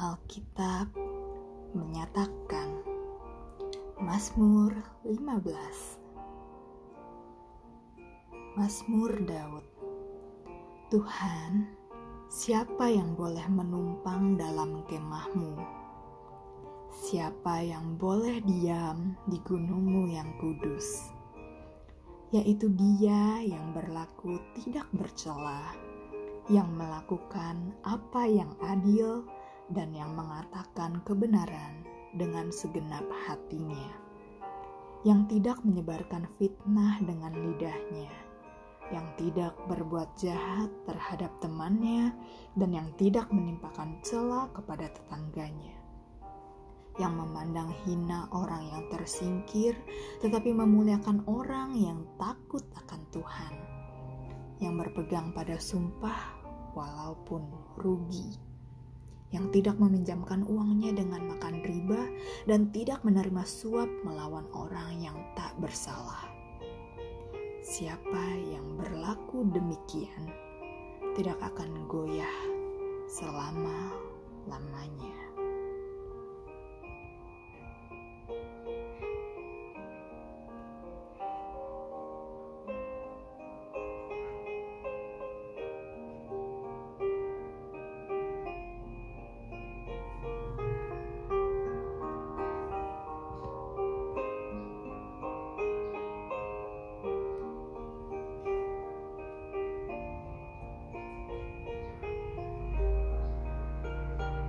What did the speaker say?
Alkitab menyatakan Mazmur 15 Mazmur Daud Tuhan, siapa yang boleh menumpang dalam kemahmu? Siapa yang boleh diam di gunungmu yang kudus? Yaitu dia yang berlaku tidak bercela yang melakukan apa yang adil dan yang mengatakan kebenaran dengan segenap hatinya, yang tidak menyebarkan fitnah dengan lidahnya, yang tidak berbuat jahat terhadap temannya, dan yang tidak menimpakan celah kepada tetangganya, yang memandang hina orang yang tersingkir, tetapi memuliakan orang yang takut akan Tuhan, yang berpegang pada sumpah walaupun rugi, yang tidak meminjamkan uangnya dengan makan riba dan tidak menerima suap melawan orang yang tak bersalah. Siapa yang berlaku demikian tidak akan goyah